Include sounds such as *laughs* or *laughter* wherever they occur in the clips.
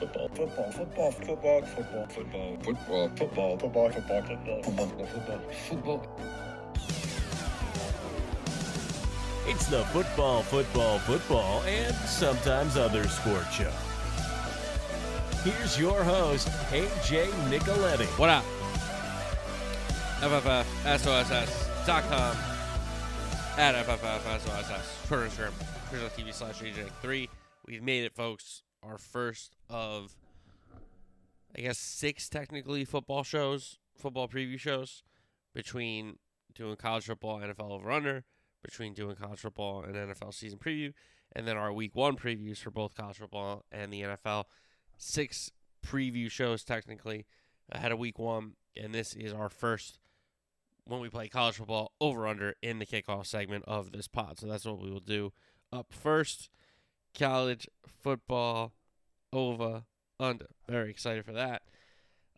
football, football, football, football, football, football, football, football, football, football, football, football, football, football. It's the football, football, football, and sometimes other sport show. Here's your host, AJ Nicoletti. What up? FFFSOSS.com at FFFSOSS. Twitter, Instagram, Twitch.tv slash AJ3. We've made it, folks. Our first of, I guess, six technically football shows, football preview shows, between doing college football, NFL over under, between doing college football and NFL season preview, and then our week one previews for both college football and the NFL. Six preview shows technically ahead of week one, and this is our first when we play college football over under in the kickoff segment of this pod. So that's what we will do up first. College football over under. Very excited for that.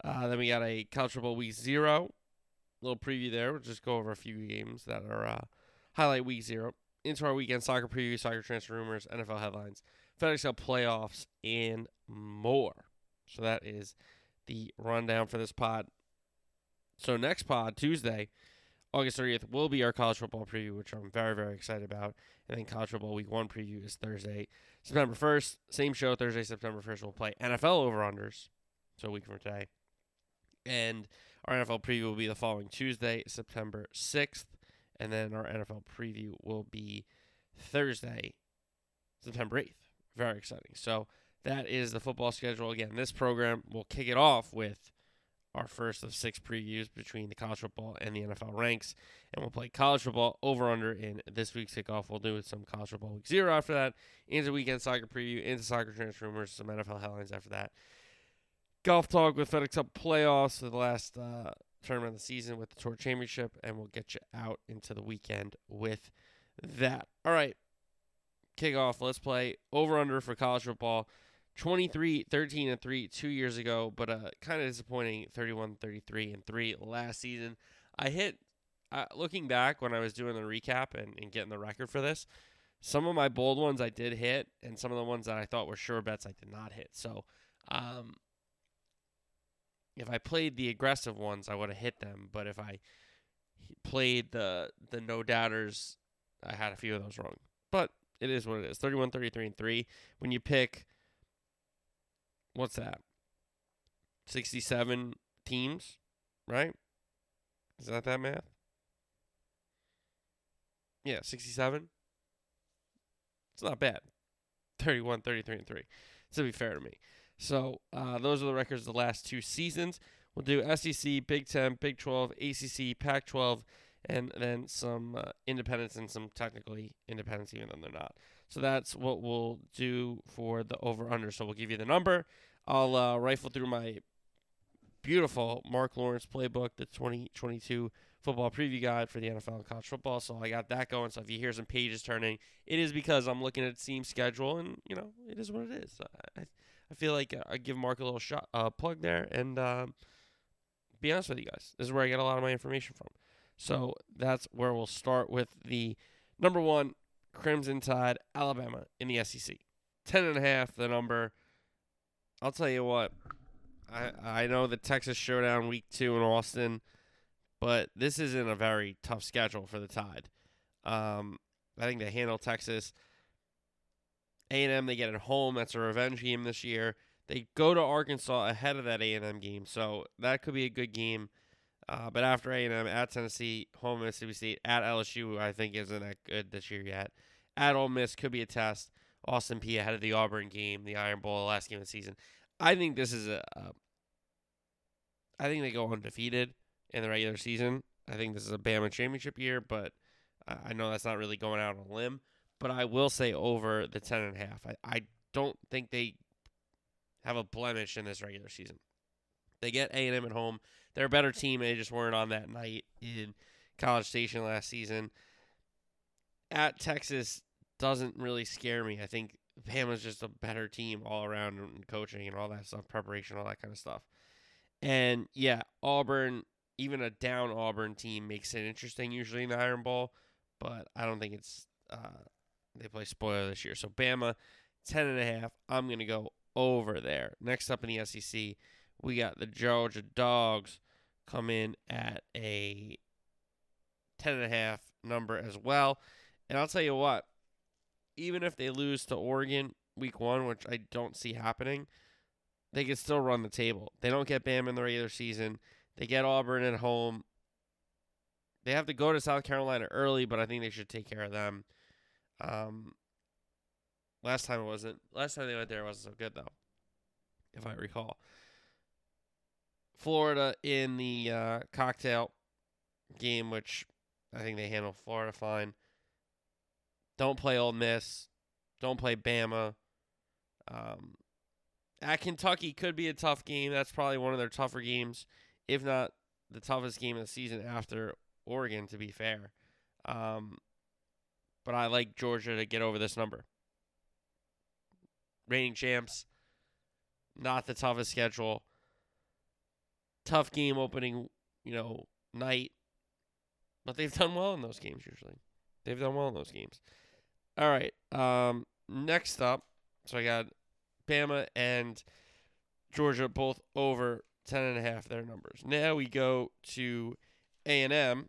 Uh, then we got a college football week zero. Little preview there. We'll just go over a few games that are uh, highlight week zero. Into our weekend soccer preview, soccer transfer rumors, NFL headlines, FedEx Cup playoffs, and more. So that is the rundown for this pod. So next pod, Tuesday, August 30th, will be our college football preview, which I'm very, very excited about. And then college football week one preview is Thursday, September 1st. Same show, Thursday, September 1st. We'll play NFL over-unders, so a week from today. And our NFL preview will be the following Tuesday, September 6th. And then our NFL preview will be Thursday, September 8th. Very exciting. So that is the football schedule. Again, this program will kick it off with our first of six previews between the college football and the NFL ranks. And we'll play college football over under in this week's kickoff. We'll do some college football week zero after that, into weekend soccer preview, into soccer transfer rumors, some NFL headlines after that. Golf talk with FedEx Cup playoffs for the last uh, tournament of the season with the Tour Championship, and we'll get you out into the weekend with that. All right, kickoff. Let's play over under for college football. 23 13 and 3 2 years ago but uh kind of disappointing 31 33 and 3 last season. I hit uh, looking back when i was doing the recap and, and getting the record for this some of my bold ones i did hit and some of the ones that i thought were sure bets i did not hit. So um if i played the aggressive ones i would have hit them but if i played the the no doubters i had a few of those wrong. But it is what it is. 31 33 and 3 when you pick what's that? 67 teams, right? Is that that math? Yeah, 67. It's not bad. 31, 33, and 3. To be fair to me. So uh, those are the records of the last two seasons. We'll do SEC, Big 10, Big 12, ACC, Pac 12, and then some uh, independents and some technically independents, even though they're not. So that's what we'll do for the over under. So we'll give you the number. I'll uh, rifle through my beautiful Marc Lawrence playbook, the 2022 football preview guide for the NFL and college football. So I got that going. So if you hear some pages turning, it is because I'm looking at team schedule, and you know it is what it is. I I feel like I give Mark a little shot uh, plug there, and um, be honest with you guys, this is where I get a lot of my information from. So that's where we'll start with the number one Crimson Tide, Alabama in the SEC. Ten and a half, the number. I'll tell you what. I I know the Texas Showdown week two in Austin, but this isn't a very tough schedule for the Tide. Um, I think they handle Texas. A and M they get at home. That's a revenge game this year. They go to Arkansas ahead of that A and M game, so that could be a good game. Uh, but after A and M at Tennessee, home Mississippi State at LSU, I think isn't that good this year yet. At Ole Miss could be a test. Austin Peay ahead of the Auburn game, the Iron Bowl, the last game of the season. I think this is a. a I think they go undefeated in the regular season. I think this is a Bama championship year, but I know that's not really going out on a limb. But I will say over the ten and a half. I, I don't think they have a blemish in this regular season. They get A and M at home. They're a better team. They just weren't on that night in College Station last season. At Texas doesn't really scare me. I think Bama's just a better team all around and coaching and all that stuff, preparation, all that kind of stuff. And yeah, Auburn, even a down Auburn team makes it interesting usually in the Iron Bowl, but I don't think it's uh, they play spoiler this year. So Bama, ten and a half. I'm gonna go over there. Next up in the SEC, we got the Georgia Dogs come in at a ten and a half number as well. And I'll tell you what, even if they lose to Oregon week one, which I don't see happening, they can still run the table. They don't get Bam in the regular season. They get Auburn at home. They have to go to South Carolina early, but I think they should take care of them. Um, last time it wasn't. Last time they went there wasn't so good though, if I recall. Florida in the uh, cocktail game, which I think they handle Florida fine. Don't play Ole Miss. Don't play Bama. Um, at Kentucky could be a tough game. That's probably one of their tougher games, if not the toughest game of the season after Oregon, to be fair. Um, but I like Georgia to get over this number. Reigning champs, not the toughest schedule. Tough game opening, you know, night. But they've done well in those games usually. They've done well in those games. All right. Um, next up, so I got Bama and Georgia both over ten and a half their numbers. Now we go to A and M,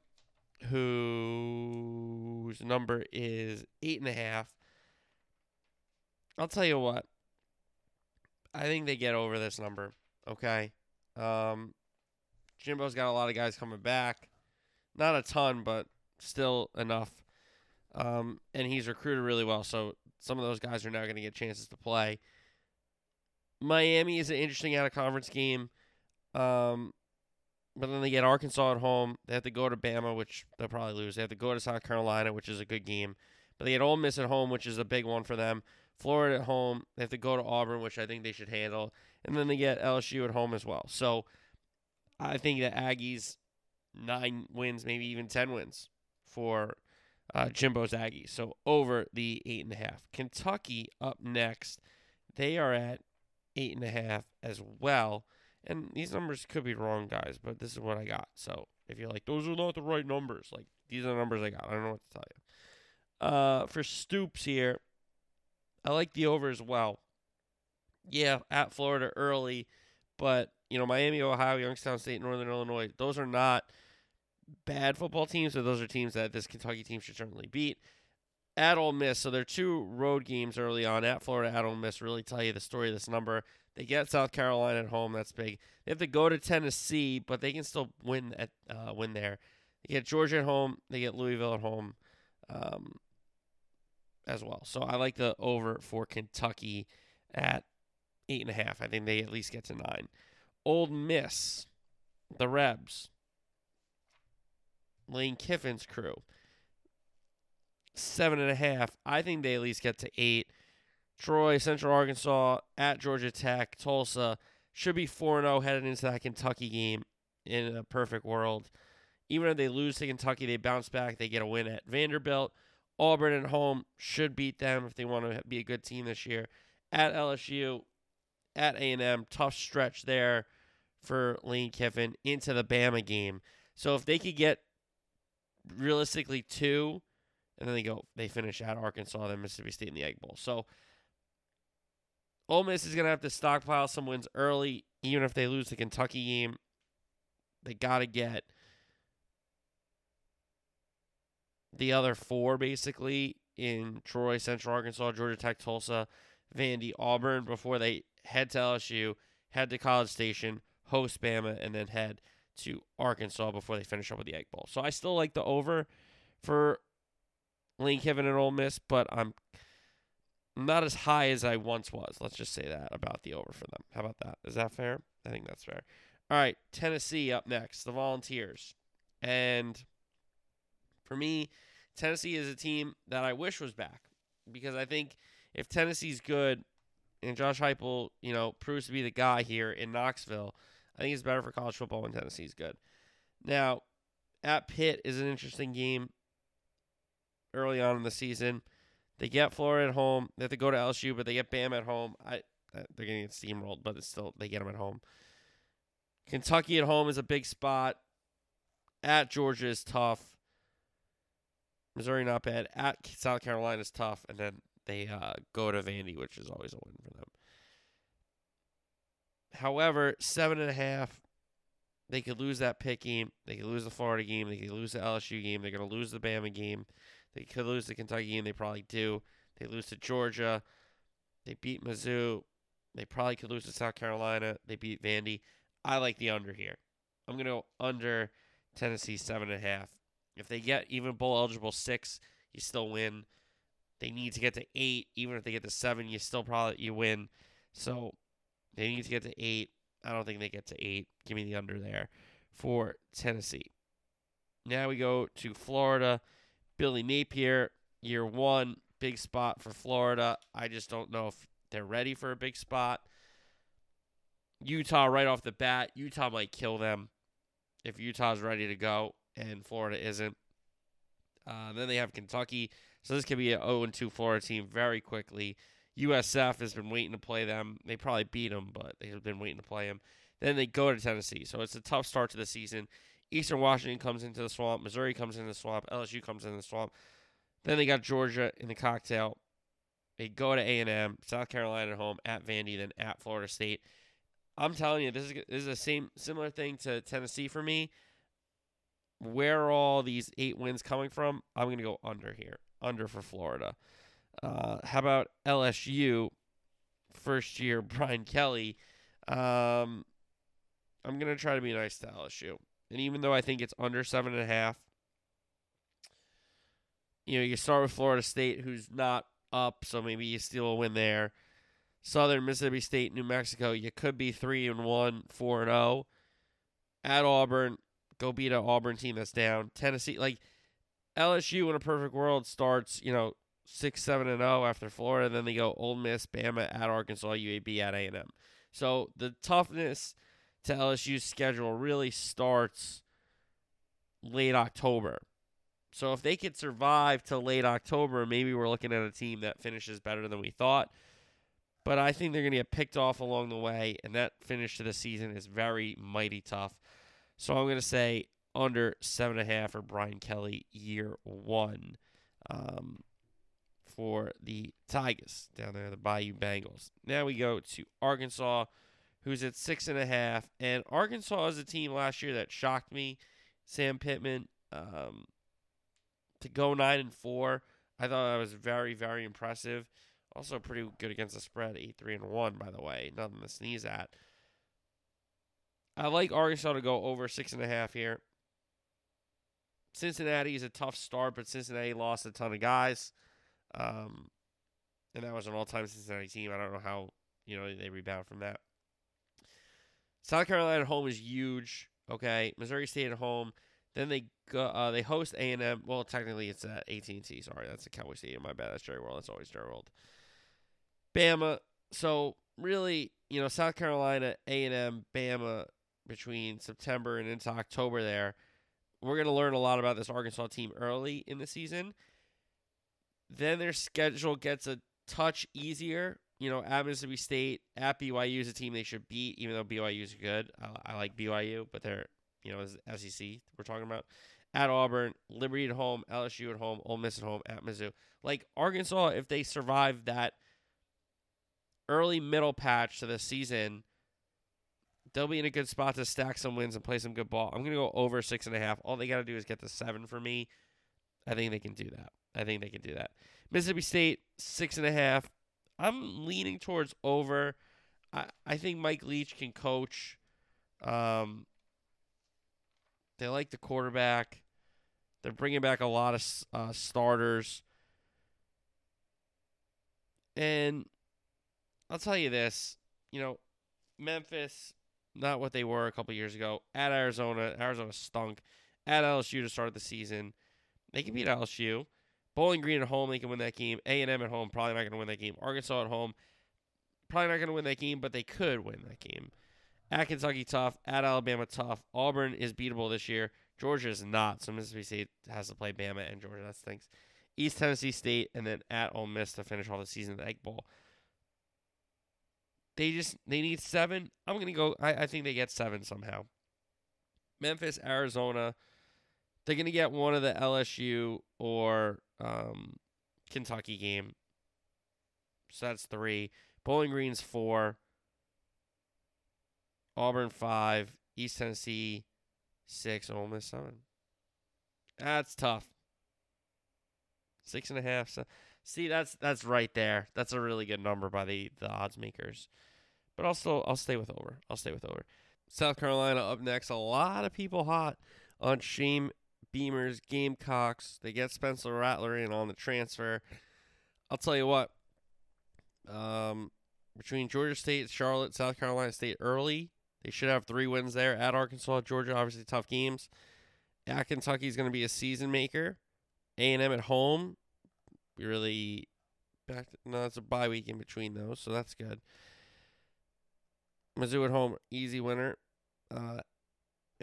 whose number is eight and a half. I'll tell you what. I think they get over this number. Okay. Um, Jimbo's got a lot of guys coming back. Not a ton, but still enough. Um, and he's recruited really well, so some of those guys are now going to get chances to play. Miami is an interesting out of conference game. Um, but then they get Arkansas at home. They have to go to Bama, which they'll probably lose. They have to go to South Carolina, which is a good game. But they get Ole Miss at home, which is a big one for them. Florida at home. They have to go to Auburn, which I think they should handle. And then they get LSU at home as well. So I think the Aggies nine wins, maybe even ten wins for uh, Jimbo's Aggies. So over the eight and a half. Kentucky up next. They are at eight and a half as well. And these numbers could be wrong, guys, but this is what I got. So if you're like, those are not the right numbers, like these are the numbers I got. I don't know what to tell you. Uh, for Stoops here, I like the over as well. Yeah, at Florida early, but you know Miami, Ohio, Youngstown State, Northern Illinois. Those are not bad football teams, but those are teams that this Kentucky team should certainly beat. At Ole Miss, so they're two road games early on. At Florida, at Ole Miss, really tell you the story of this number. They get South Carolina at home. That's big. They have to go to Tennessee, but they can still win at uh, win there. They get Georgia at home. They get Louisville at home, um, as well. So I like the over for Kentucky at eight and a half. I think they at least get to nine. Ole Miss, the Rebs, Lane Kiffin's crew, seven and a half. I think they at least get to eight. Troy, Central Arkansas, at Georgia Tech, Tulsa should be 4 0 headed into that Kentucky game in a perfect world. Even if they lose to Kentucky, they bounce back. They get a win at Vanderbilt. Auburn at home should beat them if they want to be a good team this year. At LSU, at A&M, tough stretch there for Lane Kiffin into the Bama game. So if they could get realistically two, and then they go, they finish at Arkansas, then Mississippi State in the Egg Bowl. So Ole Miss is going to have to stockpile some wins early, even if they lose the Kentucky game. They got to get the other four, basically, in Troy, Central Arkansas, Georgia Tech, Tulsa, Vandy, Auburn, before they head to LSU, head to College Station, host Bama, and then head to Arkansas before they finish up with the Egg Bowl. So I still like the over for Lane Kiffin and Ole Miss, but I'm not as high as I once was. Let's just say that about the over for them. How about that? Is that fair? I think that's fair. All right, Tennessee up next, the Volunteers. And for me, Tennessee is a team that I wish was back because I think if Tennessee's good and Josh Heupel, you know, proves to be the guy here in Knoxville, I think it's better for college football when Tennessee's good. Now, at Pitt is an interesting game early on in the season. They get Florida at home. They have to go to LSU, but they get Bam at home. I they're going to get steamrolled, but it's still they get them at home. Kentucky at home is a big spot. At Georgia is tough. Missouri not bad. At South Carolina is tough, and then they uh, go to Vandy, which is always a win for them. However, seven and a half, they could lose that Pitt game. They could lose the Florida game. They could lose the LSU game. They're going to lose the Bama game. They could lose the Kentucky game. They probably do. They lose to Georgia. They beat Mizzou. They probably could lose to South Carolina. They beat Vandy. I like the under here. I'm going to go under Tennessee seven and a half. If they get even bowl eligible six, you still win. They need to get to eight. Even if they get to seven, you still probably you win. So they need to get to eight. I don't think they get to eight. Give me the under there for Tennessee. Now we go to Florida. Billy Napier, year one, big spot for Florida. I just don't know if they're ready for a big spot. Utah, right off the bat, Utah might kill them if Utah's ready to go and Florida isn't. Uh, then they have Kentucky. So this could be an 0 2 Florida team very quickly. USF has been waiting to play them. They probably beat them, but they've been waiting to play them. Then they go to Tennessee. So it's a tough start to the season. Eastern Washington comes into the swamp. Missouri comes into the swamp. LSU comes into the swamp. Then they got Georgia in the cocktail. They go to A&M, South Carolina at home, at Vandy, then at Florida State. I'm telling you, this is this is the same similar thing to Tennessee for me. Where are all these eight wins coming from? I'm gonna go under here, under for Florida. Uh, how about LSU? First year *laughs* Brian Kelly. Um, I'm gonna try to be nice to LSU, and even though I think it's under seven and a half, you know, you start with Florida State, who's not up, so maybe you steal a win there. Southern Mississippi State, New Mexico, you could be three and one, four and zero. Oh. At Auburn, go beat an Auburn team that's down. Tennessee, like LSU in a perfect world starts, you know, six, seven, and zero oh after Florida. Then they go Ole Miss, Bama, at Arkansas, UAB, at A and M. So the toughness to LSU's schedule really starts late October. So if they could survive to late October, maybe we're looking at a team that finishes better than we thought. But I think they're going to get picked off along the way, and that finish to the season is very mighty tough. So I'm going to say under seven and a half for Brian Kelly year one um, for the Tigers down there, the Bayou Bengals. Now we go to Arkansas, who's at six and a half, and Arkansas is a team last year that shocked me. Sam Pittman um, to go nine and four. I thought that was very very impressive. Also pretty good against the spread, eight three and one. By the way, nothing to sneeze at. I like Arkansas to go over six and a half here. Cincinnati is a tough start, but Cincinnati lost a ton of guys, um, and that was an all-time Cincinnati team. I don't know how you know they rebound from that. South Carolina at home is huge. Okay, Missouri State at home. Then they go, uh, they host A and M. Well, technically it's at AT and T. Sorry, that's the Cowboy Stadium. My bad. That's Jerry World. That's always Jerry World. Bama. So really, you know, South Carolina, A and M, Bama between September and into October. There, we're gonna learn a lot about this Arkansas team early in the season. Then their schedule gets a touch easier. You know, at Mississippi State, at BYU is a team they should beat, even though BYU is good. I, I like BYU, but they're you know, SEC we're talking about. At Auburn, Liberty at home, LSU at home, Ole Miss at home, at Mizzou. Like Arkansas, if they survive that early middle patch to the season, they'll be in a good spot to stack some wins and play some good ball. I'm gonna go over six and a half. All they gotta do is get the seven for me. I think they can do that. I think they can do that. Mississippi State six and a half. I'm leaning towards over. I I think Mike Leach can coach. Um, they like the quarterback. They're bringing back a lot of uh, starters. And I'll tell you this, you know, Memphis, not what they were a couple years ago. At Arizona, Arizona stunk. At LSU to start the season, they can beat LSU. Bowling Green at home, they can win that game. A and M at home, probably not going to win that game. Arkansas at home, probably not going to win that game, but they could win that game. At Kentucky, tough. At Alabama, tough. Auburn is beatable this year. Georgia is not. So Mississippi State has to play Bama and Georgia. That stinks. East Tennessee State and then at Ole Miss to finish off the season the Egg Bowl. They just they need seven. I'm gonna go. I, I think they get seven somehow. Memphis, Arizona. They're gonna get one of the LSU or um, Kentucky game. So that's three. Bowling Green's four. Auburn five, East Tennessee six, Ole Miss seven. That's tough. Six and a half. So, see, that's that's right there. That's a really good number by the the odds makers. But still I'll stay with over. I'll stay with over. South Carolina up next. A lot of people hot on Shane Beamer's Gamecocks. They get Spencer Rattler in on the transfer. I'll tell you what. Um, between Georgia State, Charlotte, South Carolina State early, they should have three wins there. At Arkansas, Georgia, obviously tough games. At Kentucky is going to be a season maker. A and M at home, We really back. To, no, it's a bye week in between those, so that's good. Mizzou at home, easy winner, uh,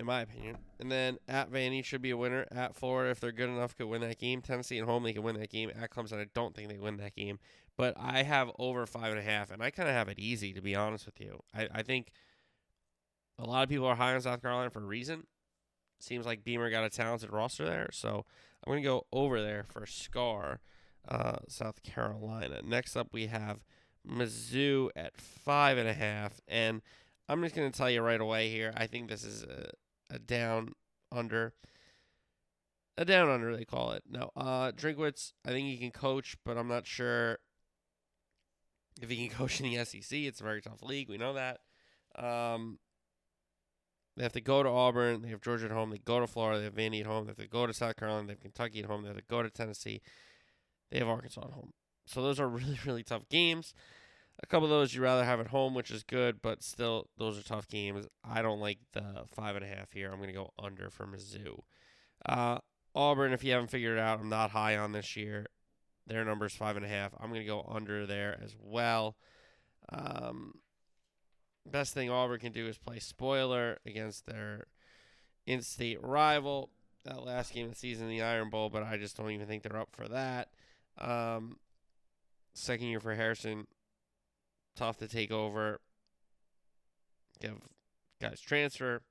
in my opinion. And then at Vandy should be a winner. At Florida, if they're good enough, could win that game. Tennessee at home, they can win that game. At Clemson, I don't think they win that game. But I have over five and a half, and I kind of have it easy, to be honest with you. I, I think a lot of people are high on South Carolina for a reason. Seems like Beamer got a talented roster there, so I'm going to go over there for Scar, uh, South Carolina. Next up, we have Mizzou at five and a half, and I'm just going to tell you right away here. I think this is a, a down under. A down under, they call it. No, uh, Drinkwitz, I think he can coach, but I'm not sure if he can *laughs* coach in the SEC. It's a very tough league. We know that. Um, they have to go to Auburn. They have Georgia at home. They go to Florida. They have Vandy at home. They have to go to South Carolina. They have Kentucky at home. They have to go to Tennessee. They have Arkansas at home. So those are *laughs* really, really tough games. A couple of those you'd rather have at home, which is good, but still, those are tough games. I don't like the five and a half here. I'm going to go under for Mizzou. Uh, Auburn, if you haven't figured it out, I'm not high on this year. Their number is five and a half. I'm going to go under there as well. Um, best thing Auburn can do is play spoiler against their in-state rival. That last game of the season, the Iron Bowl, but I just don't even think they're up for that. Um, second year for Harsin, tough to take over. You have guys transfer.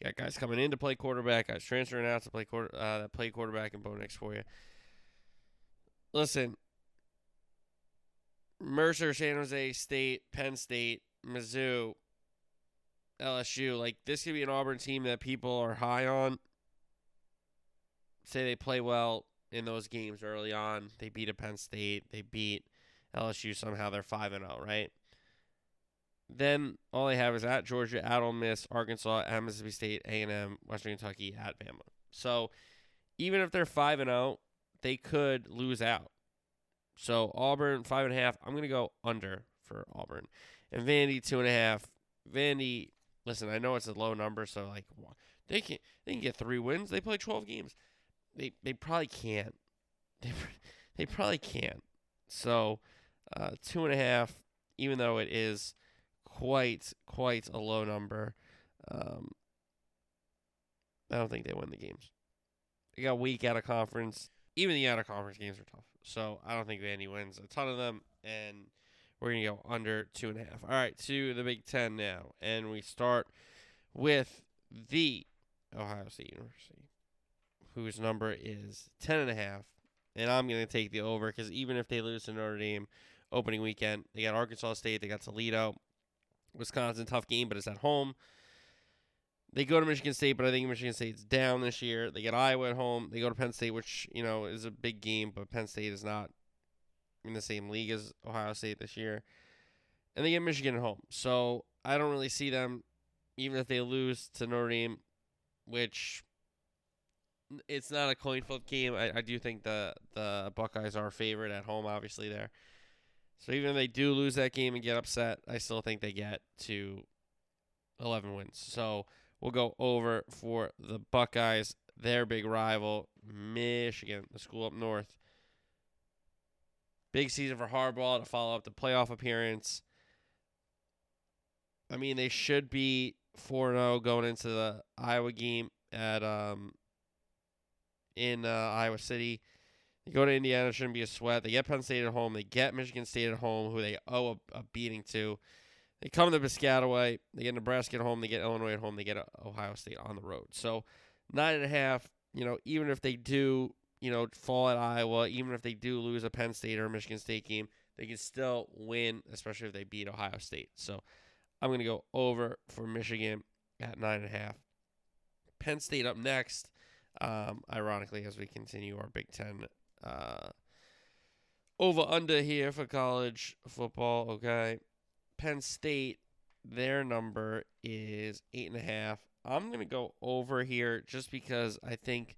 You got guys coming in to play quarterback, guys transferring out to play quarter uh, that play quarterback and Bo for you. Listen, Mercer, San Jose State, Penn State, Mizzou, LSU. Like this could be an Auburn team that people are high on. Say they play well in those games early on. They beat a Penn State. They beat LSU somehow. They're five and zero, right? Then all they have is at Georgia, at Ole Miss, Arkansas, at Mississippi State, A and M, Western Kentucky, at Bama. So even if they're five and zero, they could lose out. So Auburn five and a half. I'm gonna go under for Auburn, and Vandy two and a half. Vandy, listen, I know it's a low number, so like they can they can get three wins. They play 12 games. They they probably can't. They *laughs* they probably can't. So uh, two and a half, even though it is quite quite a low number. Um, I don't think they win the games. They got weak out of conference. Even the out of conference games are tough. So I don't think Vandy wins a ton of them, and we're gonna go under two and a half. All right, to the Big Ten now, and we start with the Ohio State University, whose number is ten and a half, and I'm gonna take the over because even if they lose to Notre Dame opening weekend, they got Arkansas State, they got Toledo, Wisconsin, tough game, but it's at home. They go to Michigan State, but I think Michigan State's down this year. They get Iowa at home. They go to Penn State, which you know is a big game, but Penn State is not in the same league as Ohio State this year. And they get Michigan at home, so I don't really see them, even if they lose to Notre Dame, which it's not a coin flip game. I, I do think the the Buckeyes are favored at home, obviously there. So even if they do lose that game and get upset, I still think they get to 11 wins. So We'll go over for the Buckeyes, their big rival, Michigan, the school up north. Big season for Harbaugh to follow up the playoff appearance. I mean, they should be 4 0 going into the Iowa game at um in uh, Iowa City. They go to Indiana, shouldn't be a sweat. They get Penn State at home. They get Michigan State at home, who they owe a, a beating to. They come to Piscataway. They get Nebraska at home. They get Illinois at home. They get Ohio State on the road. So nine and a half. You know, even if they do, you know, fall at Iowa, even if they do lose a Penn State or a Michigan State game, they can still win, especially if they beat Ohio State. So I'm going to go over for Michigan at nine and a half. Penn State up next. Um, ironically, as we continue our Big Ten uh, over under here for college football. Okay, Penn State, their number is eight and a half. I'm gonna go over here just because I think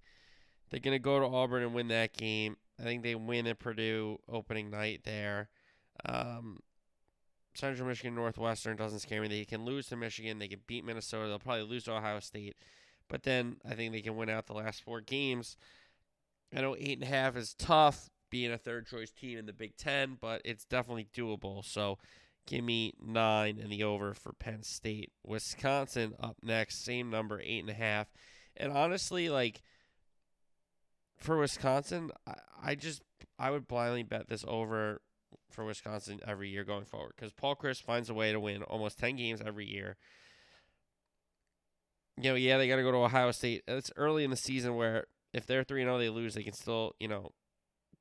they're gonna go to Auburn and win that game. I think they win at Purdue opening night there. Um, Central Michigan Northwestern doesn't scare me. They can lose to Michigan. They can beat Minnesota. They'll probably lose to Ohio State. But then I think they can win out the last four games. I know eight and a half is tough being a third choice team in the Big Ten, but it's definitely doable. So give me nine and the over for Penn State. Wisconsin up next, same number, eight and a half. And honestly, like for Wisconsin, I, I just I would blindly bet this over for Wisconsin every year going forward because Paul Chryst finds a way to win almost ten games every year you know, yeah, they got to go to Ohio State. It's early in the season where if they're three zero, they lose. They can still, you know,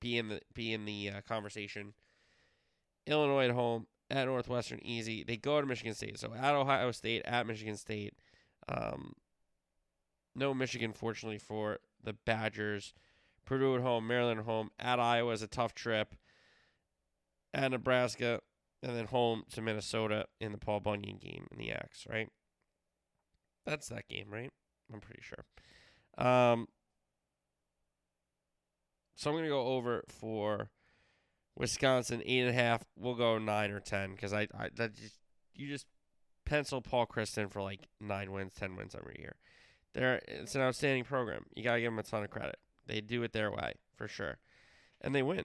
be in the be in the uh, conversation. Illinois at home at Northwestern, easy. They go to Michigan State, so at Ohio State, at Michigan State. Um, no Michigan, fortunately for the Badgers. Purdue at home, Maryland at home, at Iowa is a tough trip. At Nebraska, and then home to Minnesota in the Paul Bunyan game in the Axe, right? That's that game, right? I'm pretty sure. Um, so I'm gonna go over for Wisconsin eight and a half. We'll go nine or ten because I, I that just you just pencil Paul Chryst for like nine wins, ten wins every year. They're it's an outstanding program. You gotta give them a ton of credit. They do it their way for sure, and they win.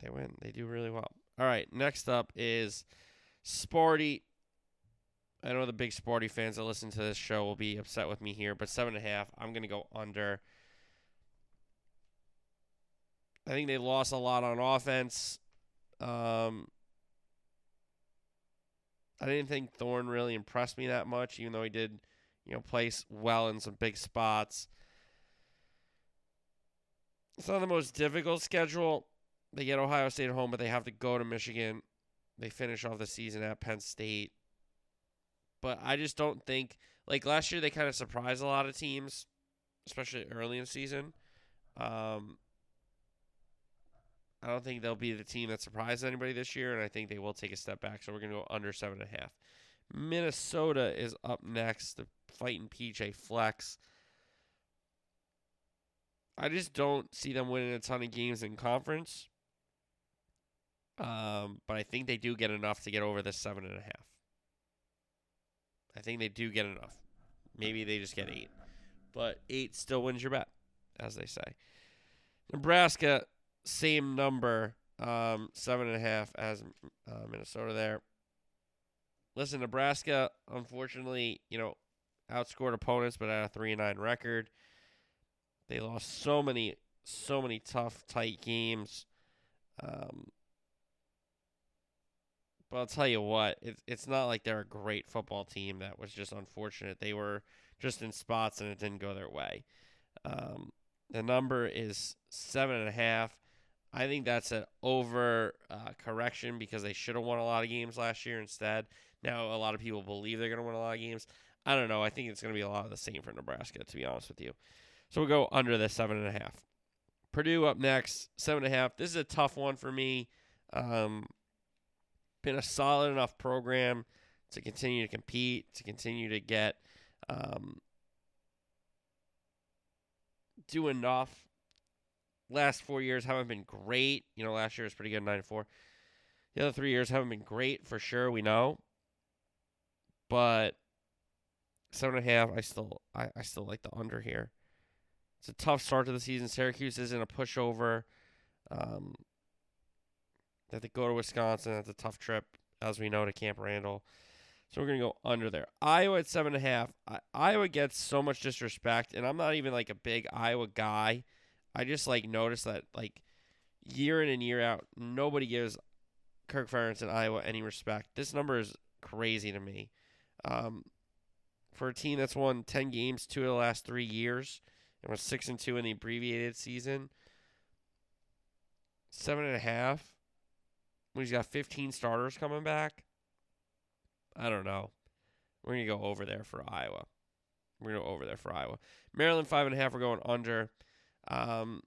They win. They do really well. All right, next up is Sparty I know the big Sparty fans that listen to this show will be upset with me here, but seven and a half. I'm gonna go under. I think they lost a lot on offense. Um, I didn't think Thorne really impressed me that much, even though he did, you know, place well in some big spots. It's not the most difficult schedule. They get Ohio State at home, but they have to go to Michigan. They finish off the season at Penn State but I just don't think like last year they kind of surprised a lot of teams, especially early in the season. Um, I don't think they'll be the team that surprised anybody this year, and I think they will take a step back. So we're gonna go under seven and a half. Minnesota is up next, the fighting PJ Flecks. I just don't see them winning a ton of games in conference. Um, but I think they do get enough to get over the seven and a half. I think they do get enough. Maybe they just get eight. But eight still wins your bet, as they say. Nebraska, same number, um, seven and a half as uh, Minnesota there. Listen, Nebraska, unfortunately, you know, outscored opponents, but at a three and nine record. They lost so many, so many tough, tight games. Um, but I'll tell you what, it's it's not like they're a great football team. That was just unfortunate. They were just in spots and it didn't go their way. Um, the number is seven and a half. I think that's an over uh, correction because they should have won a lot of games last year instead. Now a lot of people believe they're going to win a lot of games. I don't know. I think it's going to be a lot of the same for Nebraska, to be honest with you. So we'll go under the seven and a half. Purdue up next, seven and a half. This is a tough one for me. Um, been a solid enough program to continue to compete, to continue to get um, do enough. Last four years haven't been great. You know, last year was pretty good, nine four. The other three years haven't been great for sure. We know, but seven and a half. I still, I, I still like the under here. It's a tough start to the season. Syracuse isn't a pushover. Um, they have to go to Wisconsin. That's a tough trip, as we know, to Camp Randall. So we're gonna go under there. Iowa at seven and a half. I, Iowa gets so much disrespect, and I'm not even like a big Iowa guy. I just like noticed that like year in and year out, nobody gives Kirk Ferentz in Iowa any respect. This number is crazy to me. Um, for a team that's won ten games two of the last three years and was six and two in the abbreviated season, seven and a half when he's got 15 starters coming back. I don't know. We're gonna go over there for Iowa. We're gonna go over there for Iowa. Maryland five and a half. We're going under. Um,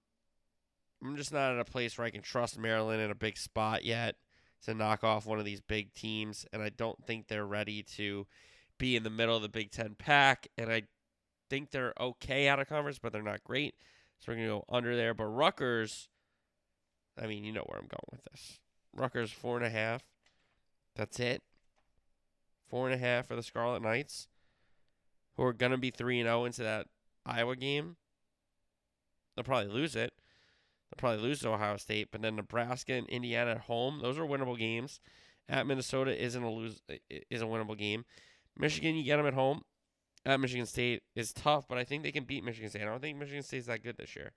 I'm just not at a place where I can trust Maryland in a big spot yet to knock off one of these big teams, and I don't think they're ready to be in the middle of the Big Ten pack. And I think they're okay out of conference, but they're not great. So we're gonna go under there. But Rutgers, I mean, you know where I'm going with this. Rutgers four and a half. That's it. Four and a half for the Scarlet Knights, who are gonna be three and zero into that Iowa game. They'll probably lose it. They'll probably lose to Ohio State, but then Nebraska and Indiana at home, those are winnable games. At Minnesota isn't a lose is a winnable game. Michigan, you get them at home. At Michigan State is tough, but I think they can beat Michigan State. I don't think Michigan State's that good this year.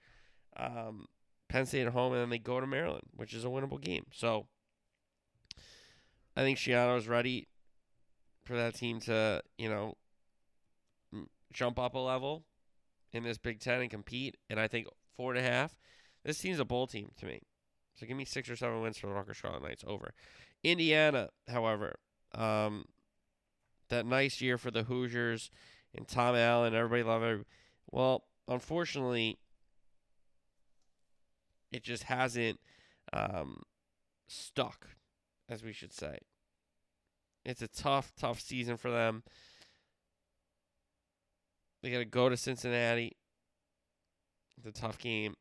Um, Penn State at home, and then they go to Maryland, which is a winnable game. So I think Schiano is ready for that team to, you know, jump up a level in this Big Ten and compete. And I think four and a half. This team's a bowl team to me. So give me six or seven wins for the Rutgers Scarlet Knights over. Indiana, however, um, that nice year for the Hoosiers and Tom Allen, everybody loved it. Well, unfortunately, it just hasn't um, stuck, as we should say. It's a tough, tough season for them. They got to go to Cincinnati. It's a tough game.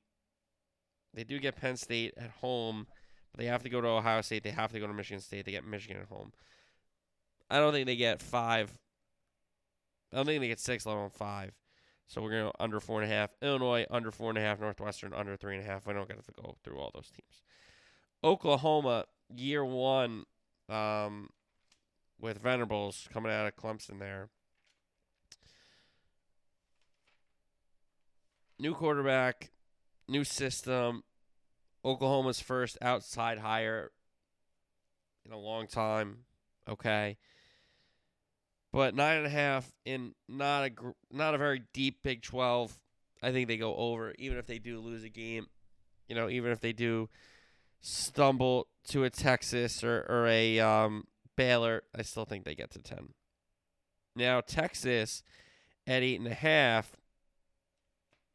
They do get Penn State at home, but they have to go to Ohio State. They have to go to Michigan State. They get Michigan at home. I don't think they get five. I don't think they get six, let alone five. So we're going to under four and a half. Illinois under four and a half. Northwestern under three and a half. We don't get to go through all those teams. Oklahoma year one um, with Venables coming out of Clemson there. New quarterback, new system. Oklahoma's first outside hire in a long time. Okay, but nine and a half in not a gr- not a very deep Big Twelve. I think they go over, even if they do lose a game. You know, even if they do stumble to a Texas or or a um, Baylor, I still think they get to ten. Now Texas at eight and a half.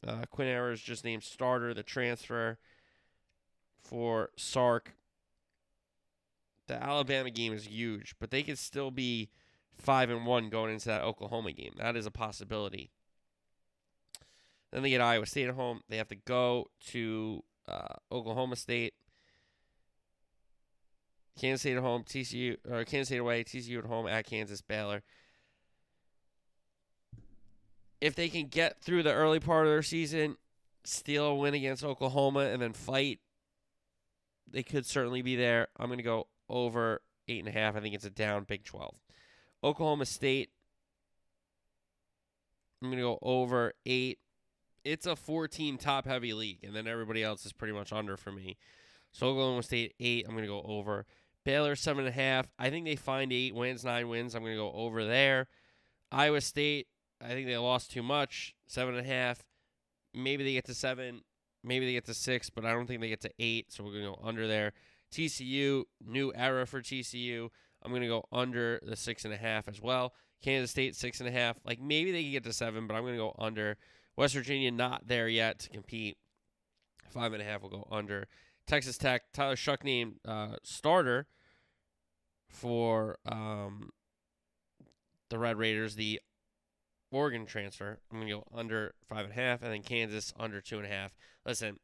Uh, Quinn Ewers just named starter, the transfer for Sark. The Alabama game is huge, but they could still be five and one going into that Oklahoma game. That is a possibility. Then they get Iowa State at home. They have to go to uh, Oklahoma State. Kansas State at home, TCU or Kansas State away, TCU at home at Kansas Baylor. If they can get through the early part of their season, steal a win against Oklahoma, and then fight, they could certainly be there. I'm going to go over eight and a half. I think it's a down Big 12. Oklahoma State. I'm going to go over eight. It's a 14 top heavy league, and then everybody else is pretty much under for me. So Oklahoma State eight. I'm going to go over. Baylor seven and a half. I think they find eight wins, nine wins. I'm going to go over there. Iowa State. I think they lost too much. Seven and a half. Maybe they get to seven. Maybe they get to six, but I don't think they get to eight. So we're going to go under there. TCU, new era for TCU. I'm going to go under the six and a half as well. Kansas State, six and a half. Like maybe they can get to seven, but I'm going to go under. West Virginia, not there yet to compete. Five and a half will go under. Texas Tech, Tyler Shough named uh, starter for um, the Red Raiders, the Oregon transfer. I'm to go under five and a half, and then Kansas under two and a half. Listen,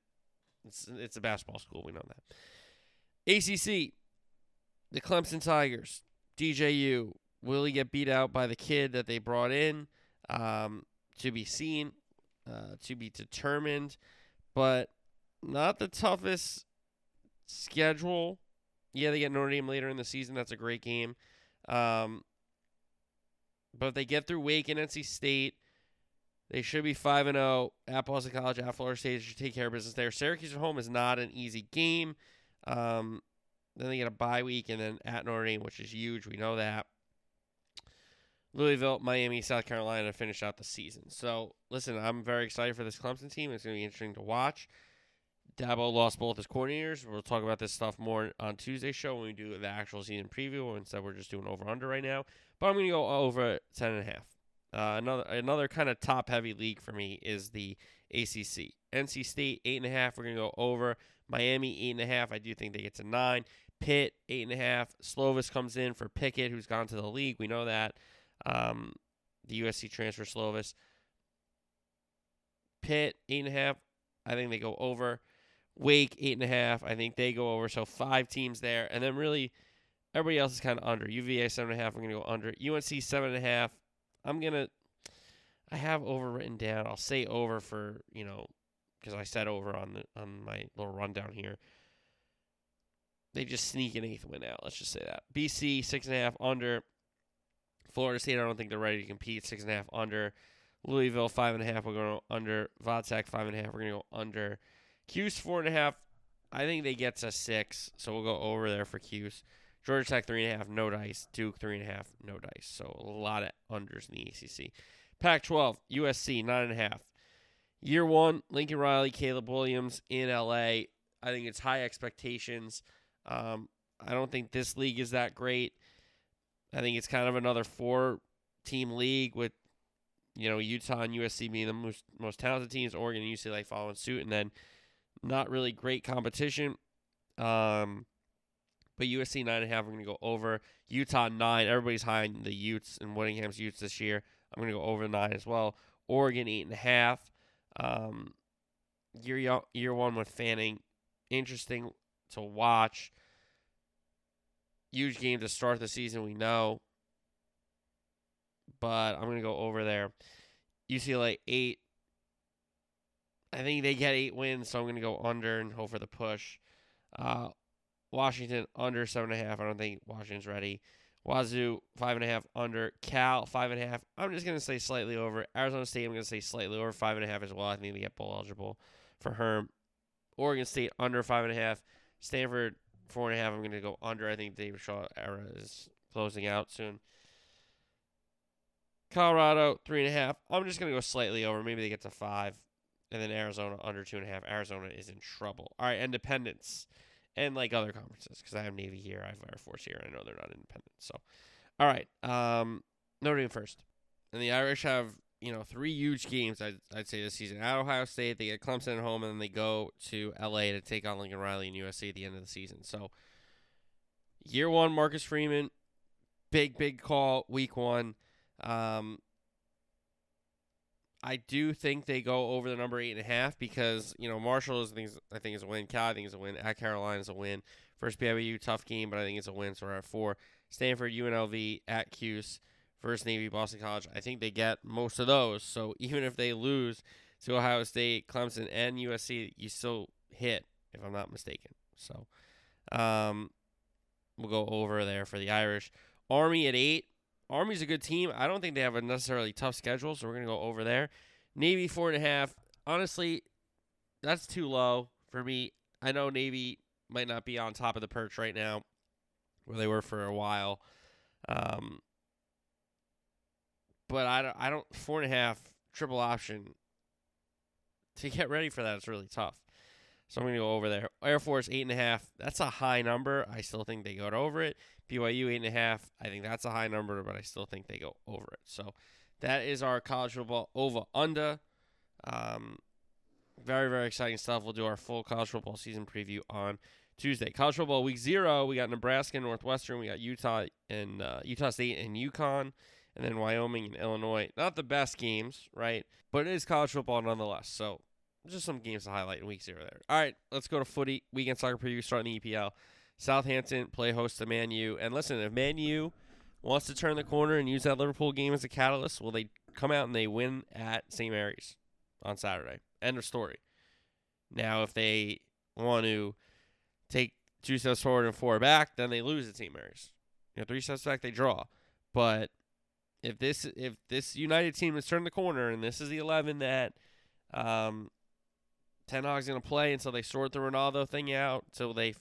it's, it's a basketball school. We know that. ACC, the Clemson Tigers, DJU. Will he get beat out by the kid that they brought in? Um, to be seen, uh, to be determined, but not the toughest schedule. Yeah, they get Notre Dame later in the season. That's a great game. Um, but if they get through Wake and NC State, they should be 5 and 0 at Boston College, at Florida State. They should take care of business there. Syracuse at home is not an easy game. Um, then they get a bye week and then at Notre Dame, which is huge. We know that. Louisville, Miami, South Carolina to finish out the season. So, listen, I'm very excited for this Clemson team. It's going to be interesting to watch. Dabo lost both his coordinators. We'll talk about this stuff more on Tuesday's show when we do the actual season preview. Instead, we're just doing over under right now. But I'm going to go over ten and a half. Uh, another another kind of top heavy league for me is the ACC. NC State eight and a half. We're going to go over. Miami eight and a half. I do think they get to nine. Pitt eight and a half. Slovis comes in for Pickett, who's gone to the league. We know that. Um, the USC transfer Slovis. Pitt eight and a half. I think they go over. Wake eight and a half. I think they go over. So five teams there, and then really everybody else is kind of under. UVA seven and a half. I'm gonna go under. UNC seven and a half. I'm gonna. I have over written down. I'll say over for you know because I said over on the on my little rundown here. They just sneak an eighth win out. Let's just say that. BC six and a half under. Florida State, I don't think they're ready to compete. Six and a half under. Louisville five and a half. We're going to under. Vodsack five and a half. We're going to go under. Cuse four and a half. I think they get to six, so we'll go over there for Cuse. Georgia Tech three and a half, no dice. Duke three and a half, no dice. So a lot of unders in the ACC. Pac-12, USC nine and a half. Year one, Lincoln Riley, Caleb Williams in LA. I think it's high expectations. Um, I don't think this league is that great. I think it's kind of another four-team league with you know, Utah and USC being the most most talented teams, Oregon and UCLA following suit, and then not really great competition. Um, but USC nine and a half, I'm gonna go over. Utah nine, everybody's high on the Utes and Whittingham's Utes this year. I'm gonna go over nine as well. Oregon eight and a half. Um, year year one with Lanning, interesting to watch. Huge game to start the season, we know but I'm gonna go over there. UCLA eight. I think they get eight wins, so I'm gonna go under and hope for the push. Uh, Washington under seven and a half. I don't think Washington's ready. Wazoo five and a half under. Cal five and a half. I'm just gonna say slightly over. Arizona State I'm gonna say slightly over five and a half as well. I think they get bowl eligible for Herm. Oregon State under five and a half. Stanford four and a half. I'm gonna go under. I think David Shaw era is closing out soon. Colorado, three and a half. I'm just going to go slightly over. Maybe they get to five. And then Arizona, under two and a half. Arizona is in trouble. All right, Independence. And like other conferences, because I have Navy here, I have Air Force here. I know they're not independent. So, all right. Um, Notre Dame first. And the Irish have, you know, three huge games, I'd, I'd say, this season. At Ohio State, they get Clemson at home, and then they go to LA to take on Lincoln Riley and USC at the end of the season. So, year one, Marcus Freeman, big, big call, week one. Um, I do think they go over the number eight and a half because you know Marshall is I think, is, I think is a win. Cal I think is a win. At Carolina is a win. First BYU tough game, but I think it's a win. So we're at four. Stanford, UNLV, at Cuse, first Navy, Boston College. I think they get most of those. So *laughs* even if they lose to Ohio State, Clemson, and USC, you still hit if I'm not mistaken. So um, we'll go over there for the Irish. Army at eight. Army's a good team. I don't think they have a necessarily tough schedule, so we're gonna go over there. Navy four and a half. Honestly, that's too low for me. I know Navy might not be on top of the perch right now, where they were for a while. Um, but I don't, I don't four and a half triple option to get ready for that. It's really tough. So I'm gonna go over there. Air Force eight and a half. That's a high number. I still think they got over it. BYU eight and a half. I think that's a high number, but I still think they go over it. So that is our college football over under. Um, very very exciting stuff. We'll do our full college football season preview on Tuesday. College football week zero. We got Nebraska and Northwestern. We got Utah and uh, Utah State and UConn, and then Wyoming and Illinois. Not the best games, right? But it is college football nonetheless. So just some games to highlight in week zero there. All right, let's go to footy weekend soccer preview starting the EPL. Southampton play host to Man U. And listen, if Man U wants to turn the corner and use that Liverpool game as a catalyst, will they come out and they win at St. Mary's on Saturday? End of story. Now, if they want to take two steps forward and four back, then they lose at St. Mary's. You know, three steps back, they draw. But if this if this United team has turned the corner and this is the eleven that um, Ten Hag's going to play until they sort the Ronaldo thing out, until they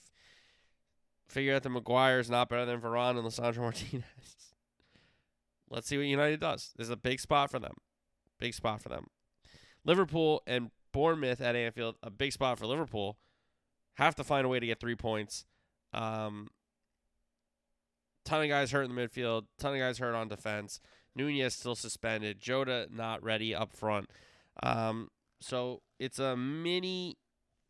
figure out that Maguire is not better than Varane and Lisandro *laughs* Martinez. Let's see what United does. This is a big spot for them. Big spot for them. Liverpool and Bournemouth at Anfield, a big spot for Liverpool. have to find a way to get three points. Um, ton of guys hurt in the midfield, ton of guys hurt on defense. Nunez still suspended. Jota not ready up front. Um, so it's a mini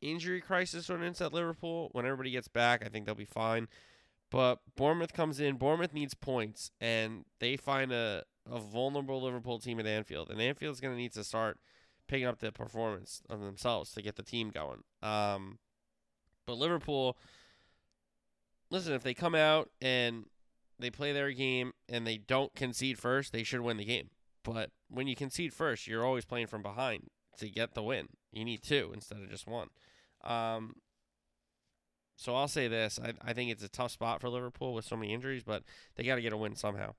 injury crisis ordinance at Liverpool. When everybody gets back, I think they'll be fine. But Bournemouth comes in. Bournemouth needs points, and they find a, a vulnerable Liverpool team at Anfield. And Anfield's going to need to start picking up the performance of themselves to get the team going. Um, but Liverpool, listen, if they come out and they play their game and they don't concede first, they should win the game. But when you concede first, you're always playing from behind to get the win. You need two instead of just one. Um, so I'll say this: I, I think it's a tough spot for Liverpool with so many injuries, but they got to get a win somehow.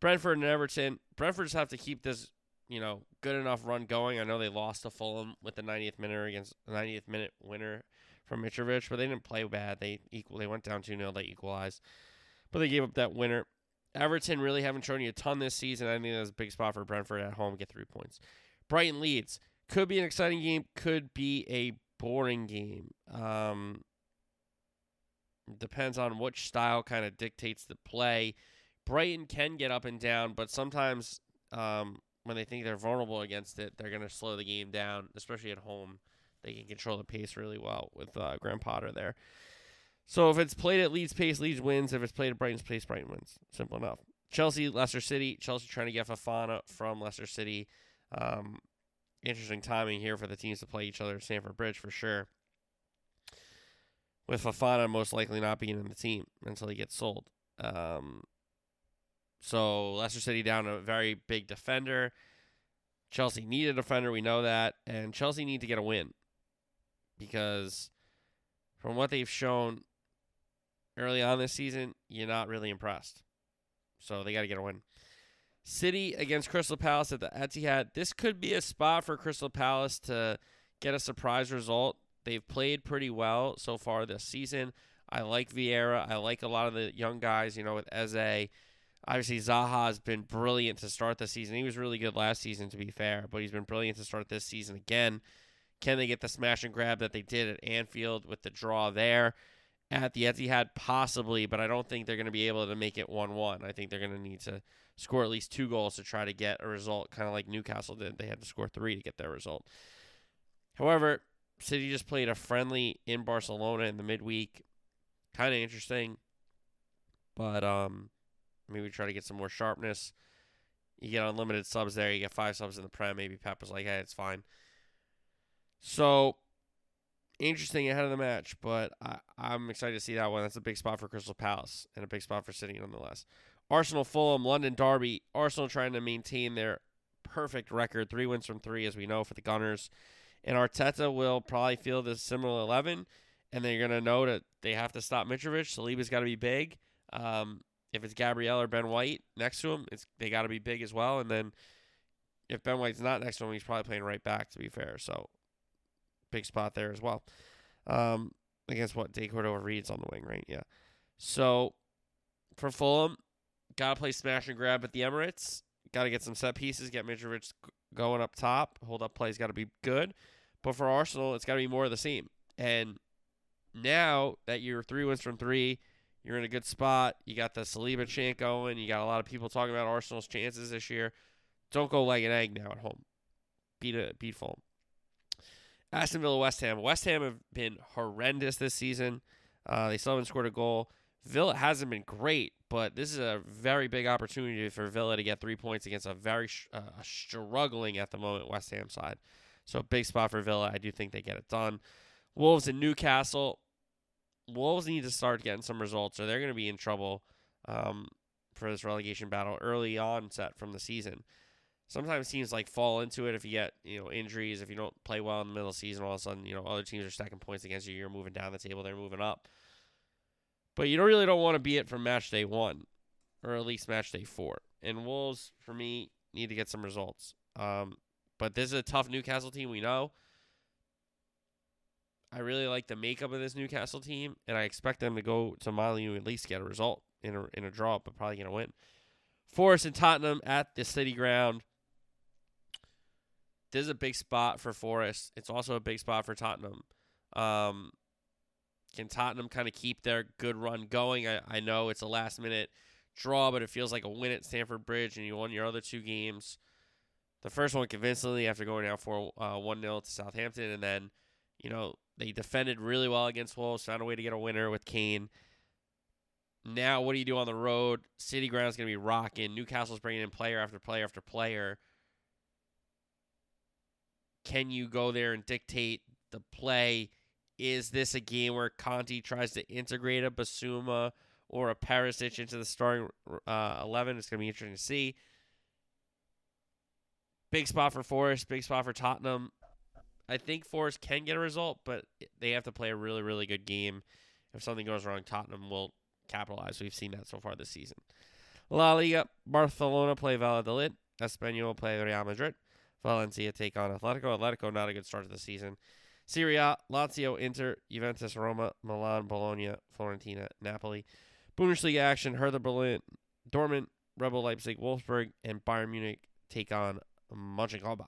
Brentford and Everton. Brentford just have to keep this, you know, good enough run going. I know they lost to Fulham with the 90th minute against the 90th minute winner from Mitrovic, but they didn't play bad. They equal. They went down 2 0. They equalized, but they gave up that winner. Everton really haven't shown you a ton this season. I think that's a big spot for Brentford at home. Get three points. Brighton Leeds could be an exciting game. Could be a boring game. Um, depends on which style kind of dictates the play. Brighton can get up and down, but sometimes um, when they think they're vulnerable against it, they're going to slow the game down, especially at home. They can control the pace really well with uh, Graham Potter there. So if it's played at Leeds pace, Leeds wins. If it's played at Brighton's pace, Brighton wins. Simple enough. Chelsea, Leicester City. Chelsea trying to get Fofana from Leicester City. Um, interesting timing here for the teams to play each other at Stamford Bridge for sure. With Fofana most likely not being in the team until he gets sold. Um, so Leicester City down a very big defender. Chelsea need a defender, we know that, and Chelsea need to get a win because from what they've shown early on this season, you're not really impressed. So they got to get a win. City against Crystal Palace at the Etihad. This could be a spot for Crystal Palace to get a surprise result. They've played pretty well so far this season. I like Vieira. I like a lot of the young guys, you know, with Eze. Obviously, Zaha has been brilliant to start the season. He was really good last season, to be fair, but he's been brilliant to start this season again. Can they get the smash and grab that they did at Anfield with the draw there? At the Etihad, possibly, but I don't think they're going to be able to make it 1 1. I think they're going to need to score at least two goals to try to get a result, kind of like Newcastle did. They had to score three to get their result. However, City just played a friendly in Barcelona in the midweek. Kind of interesting, but um, maybe try to get some more sharpness. You get unlimited subs there. You get five subs in the Prem. Maybe Pep was like, hey, it's fine. So interesting ahead of the match, but I, I'm excited to see that one. That's a big spot for Crystal Palace and a big spot for City nonetheless. Arsenal, Fulham, London Derby. Arsenal trying to maintain their perfect record, three wins from three, as we know for the Gunners. And Arteta will probably feel this similar eleven, and they're gonna know that they have to stop Mitrovic. Saliba's got to be big. Um, if it's Gabriel or Ben White next to him, it's they got to be big as well. And then if Ben White's not next to him, he's probably playing right back. To be fair, so big spot there as well. Um, against what De Cordova-Reid's on the wing, right? Yeah. So for Fulham, gotta play smash and grab at the Emirates. Gotta get some set pieces, get Mitrovic going up top. Hold up plays got to be good. But for Arsenal, it's got to be more of the same. And now that you're three wins from three, you're in a good spot. You got the Saliba chant going. You got a lot of people talking about Arsenal's chances this year. Don't go leg and egg now at home. Beat a beat Fulham. Aston Villa, West Ham. West Ham have been horrendous this season. Uh, they still haven't scored a goal. Villa hasn't been great, but this is a very big opportunity for Villa to get three points against a very uh, struggling at the moment West Ham side. So big spot for Villa. I do think they get it done. Wolves and Newcastle. Wolves need to start getting some results, or they're going to be in trouble um, for this relegation battle early onset from the season sometimes teams like fall into it if you get you know injuries if you don't play well in the middle of the season all of a sudden you know other teams are stacking points against you you're moving down the table they're moving up. But you don't really don't want to be it from match day one or at least match day four. And wolves for me need to get some results. Um, but this is a tough newcastle team we know. I really like the makeup of this newcastle team and i expect them to go to Molineux at least get a result in a, in a draw but probably going to win. Forest and Tottenham at the City Ground this is a big spot for Forest. It's also a big spot for Tottenham. Um, Can Tottenham kind of keep their good run going? I, I know it's a last minute draw, but it feels like a win at Stamford Bridge, and you won your other two games. The first one convincingly after going down for uh, 1 0 to Southampton, and then, you know, they defended really well against Wolves, found a way to get a winner with Kane. Now, what do you do on the road? City ground's going to be rocking. Newcastle's bringing in player after player after player. Can you go there and dictate the play? Is this a game where Conte tries to integrate a Bissouma or a Perisic into the starting uh, 11? It's going to be interesting to see. Big spot for Forest, big spot for Tottenham. I think Forest can get a result, but they have to play a really, really good game. If something goes wrong, Tottenham will capitalize. We've seen that so far this season. La Liga, Barcelona play Valladolid. Espanyol play Real Madrid. Valencia take on Atletico. Atletico not a good start to the season. Serie A, Lazio, Inter, Juventus, Roma, Milan, Bologna, Fiorentina, Napoli. Bundesliga action, Hertha Berlin, Dortmund, Rebel Leipzig, Wolfsburg, and Bayern Munich take on Mönchengladbach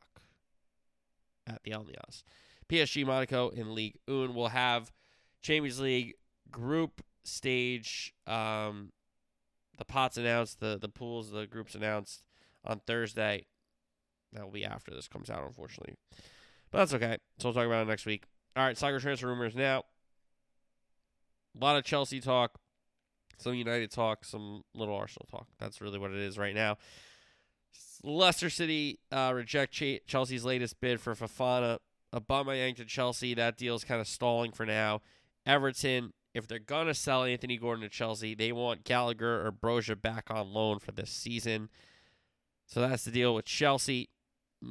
at the Allianz. PSG Monaco in League Un will have Champions League group stage. Um, the pots announced, the the pools, the groups announced on Thursday. That will be after this comes out, unfortunately. But that's okay. So we'll talk about it next week. All right, soccer transfer rumors now. A lot of Chelsea talk, some United talk, some little Arsenal talk. That's really what it is right now. Leicester City uh, reject Ch- Chelsea's latest bid for Fofana. Aubameyang to Chelsea. That deal's kind of stalling for now. Everton, if they're gonna sell Anthony Gordon to Chelsea, they want Gallagher or Broja back on loan for this season. So that's the deal with Chelsea.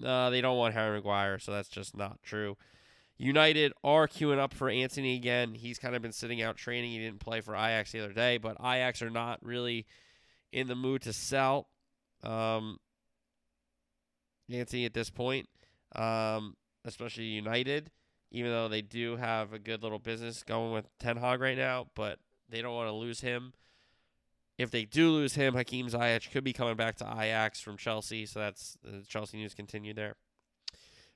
Uh, they don't want Harry Maguire, so that's just not true. United are queuing up for Antony again. He's kind of been sitting out training. He didn't play for Ajax the other day, but Ajax are not really in the mood to sell. Um, Nancy at this point, um, especially United, even though they do have a good little business going with Ten Hag right now, but they don't want to lose him. If they do lose him, Hakim Ziyech could be coming back to Ajax from Chelsea, so that's uh, Chelsea news continue there.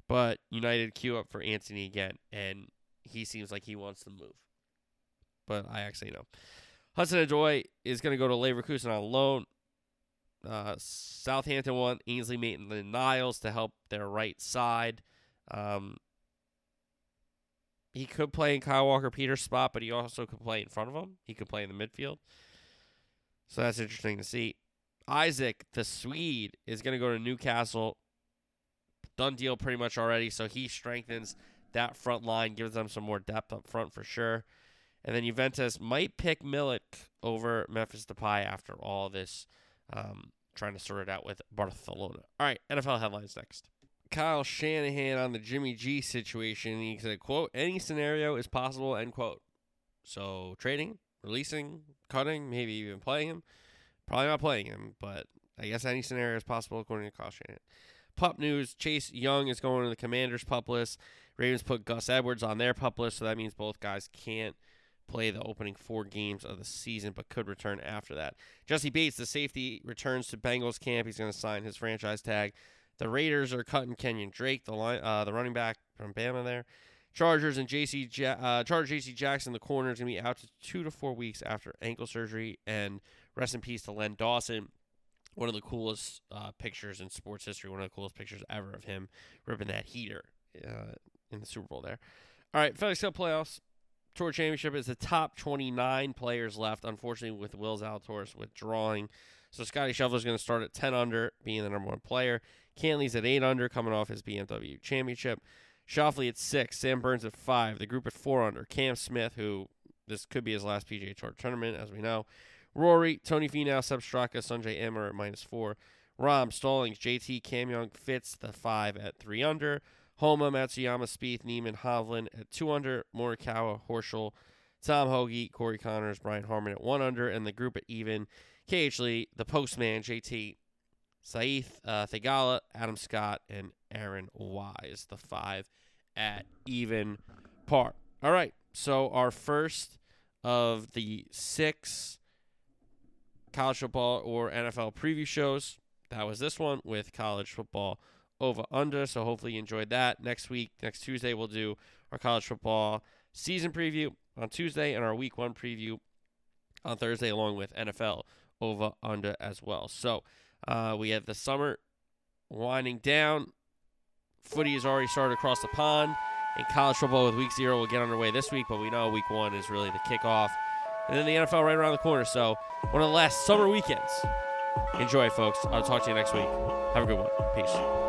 But United queue up for Antony again, and he seems like he wants to move. But Ajax, you know. Hudson Odoi is going to go to Leverkusen on loan. Uh, Southampton want Ainsley Maitland Niles to help their right side. Um, he could play in Kyle Walker Peters' spot, but he also could play in front of him. He could play in the midfield. So that's interesting to see. Isaac, the Swede, is going to go to Newcastle. Done deal pretty much already. So he strengthens that front line, gives them some more depth up front for sure. And then Juventus might pick Milik over Memphis Depay after all this um, trying to sort it out with Barcelona. All right, NFL headlines next. Kyle Shanahan on the Jimmy G situation. He said, "quote Any scenario is possible." End quote. So trading, releasing, cutting, maybe even playing him. Probably not playing him, but I guess any scenario is possible according to Kyle Shanahan. Pup news: Chase Young is going to the Commanders' pup list. Ravens put Gus Edwards on their pup list, so that means both guys can't play the opening four games of the season, but could return after that. Jessie Bates, the safety, returns to Bengals camp. He's going to sign his franchise tag. The Raiders are cutting Kenyon Drake, the line, uh, the running back from Bama there. Chargers and JC ja- uh, Charger JC Jackson, the corner, is going to be out to two to four weeks after ankle surgery. And rest in peace to Len Dawson. One of the coolest uh, pictures in sports history. One of the coolest pictures ever of him ripping that heater uh, in the Super Bowl there. All right, FedEx Cup playoffs. Tour Championship is the top 29 players left, unfortunately, with Will Zalatoris withdrawing. So Scotty Scheffler's going to start at 10 under, being the number one player. Cantlay's at 8 under, coming off his BMW Championship. Schauffele at 6. Sam Burns at 5. The group at 4 under. Cam Smith, who this could be his last PGA Tour tournament, as we know. Rory, Tony Finau, Sepp Straka, Sungjae Im at minus 4. Rahm, Stallings, JT, Cam Young, Fitz, the 5 at 3 under. Homa, Matsuyama, Spieth, Niemann, Hovland at 2 under, Morikawa, Horschel, Tom Hoge, Corey Conners, Brian Harman at 1 under, and the group at even, KH Lee, the Postman, JT, Sahith, uh, Theegala, Adam Scott, and Aaron Wise, the 5 at even par. All right, so our first of the six college football or NFL preview shows, that was this one with college football over under. So hopefully you enjoyed that. Next week, next Tuesday, we'll do our college football season preview. on Tuesday and our week one preview on Thursday, along with NFL over under as well. So uh, we have the summer winding down. Footy has already started across the pond, and college football with week zero will get underway this week, but we know week one is really the kickoff. And then the NFL right around the corner. So one of the last summer weekends. Enjoy, folks. I'll talk to you next week. Have a good one. Peace.